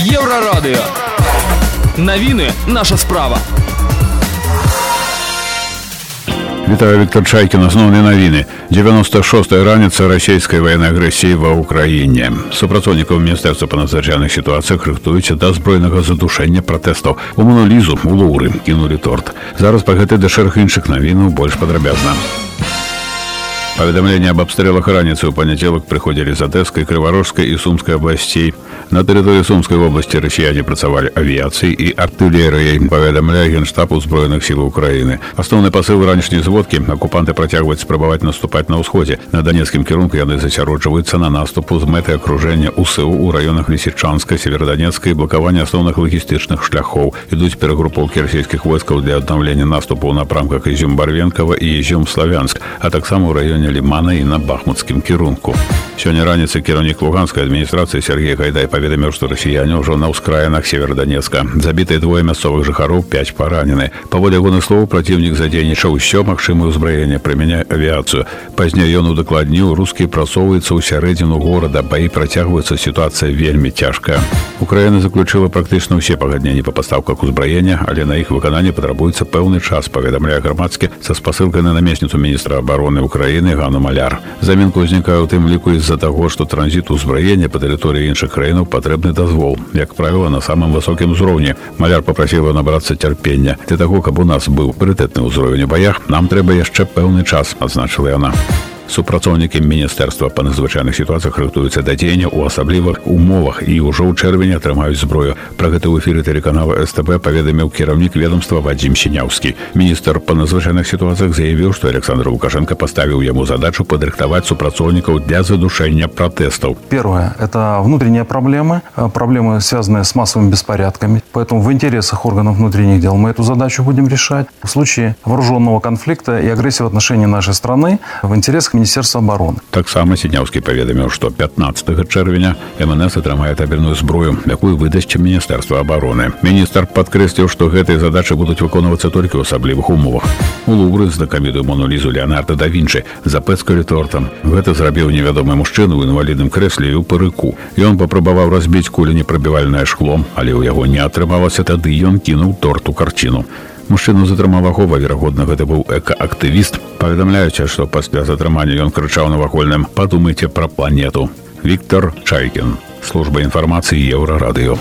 Еврорадио. Новины наша справа. Вітаю Віктор Чайкін, основні новини. 96-я раніца расійскай военной агрэсіі ва ўкраіне. Супрацоўнікаў міністэрства па надзвычайных сітуацыях рыхтуюць да збройнага задушэння пратэстаў. У Моналізу у Лоўры кінулі торт. Зараз па гэтай да шэраг іншых навінаў больш падрабязна. Паведамленне аб абстрэлах раніцы ў панядзелак прыходзілі з адэскай крыварожскай і сумскай абласцей на тэрыторыі сумскай вобласці расіяне працавалі авіяцыяй і артылерыяй паведамляе генштаб узброеных сіл Украіны асноўны пасыл ранішняй зводкі акупанты працягваюць спрабаваць наступаць на ўсходзе на данецкім кірунку яны засяроджваюцца на наступу з мэтай акружэння УСУ у раёнах лісічанскай северданецкай блакавання асноўных лагістычных шляхоў ідуць перагрупоўкі расійскіх войскаў для аднаўлення наступу ў напрамках ізюм барвенкава і ізюм славянск а таксама ў раёне лімана і на бахмутскім кірунку сёння раніцы кіраўнік луганскай адміністрацыі Сергей гайдай паведаміў што расіяне ўжо на ўскраінах северданецка забітыя двое мясцовых жыхароў 5 паранены паводле ягоных слоў праціўнік задзейнічаў усё магчымае ўзбраенне прымяняе авіяцыю пазней ён удакладніў рускі прасоўваецца ў сярэдзіну горада баі працягваецца сітуацыя вельмі цяжкая Украіна заключыла практычна ўсе пагадненні па пастаўках узбраення але на іх выкананне патрабуецца пэўны час паведамляе грамадскі са спасылкай на намесніцу міністра обороны Украіны гану маляр замінка ўзнікае ў тым ліку з-за таго што транзіт узбраення па тэрыторыі іншых краінаў патрэбны дазвол як правіла на самым высокім узроўні маляр попрасіла набрацца цярпення для таго каб у нас быў прытэтны ўзровень у баях нам трэба яшчэ пэўны час адзначыла яна супрацоўнікі міністэрства па надзвычайных сітуацыях рыхтуюцца да дзеяння ў асаблівых умовах і ўжо ў чэрвені атрымаюць зброю пра гэта ў эфіры тэлеканала стб паведаміў кіраўнік ведомства вадзім сіняўскі міністр па надзвычайных сітуацыях заявіў што александр лукашенко паставіў яму задачу падрыхтаваць супрацоўнікаў для задушэння пратэстаў первое это внутренние проблемы проблемы связанные с массовыми беспорядками поэтому в интересах органов внутренних дел мы эту задачу будем решать в случае вооруженного конфликта и агрессии в отношении нашей страны в интересах міністерства обороны таксама сіняўскі паведаміў што 15 чэрвеня мнс атрымае табельную зброю якую выдасць міністэрства обороны міністр падкрэсліў што гэтыя задачы будуць выконвацца толькі ў асаблівых умовах у лубры знакамітую монулізу леонарда да вінчы запэцкалі тортам гэта зрабіў невядомы мужчыну ў інвалідным крэсле і ў парыку ён папрабаваў разбіць кулю непрабівальнае шкло але ў яго не атрымалася тады ён кінуў торту карціну мужчыну затрымаў ахова верагодна гэта быў экаактывіст паведамляюць што пасля затрымання ён крычаў на вакольным падумайце пра планету Віктор чайкін служба інфармацыі еўрарадыё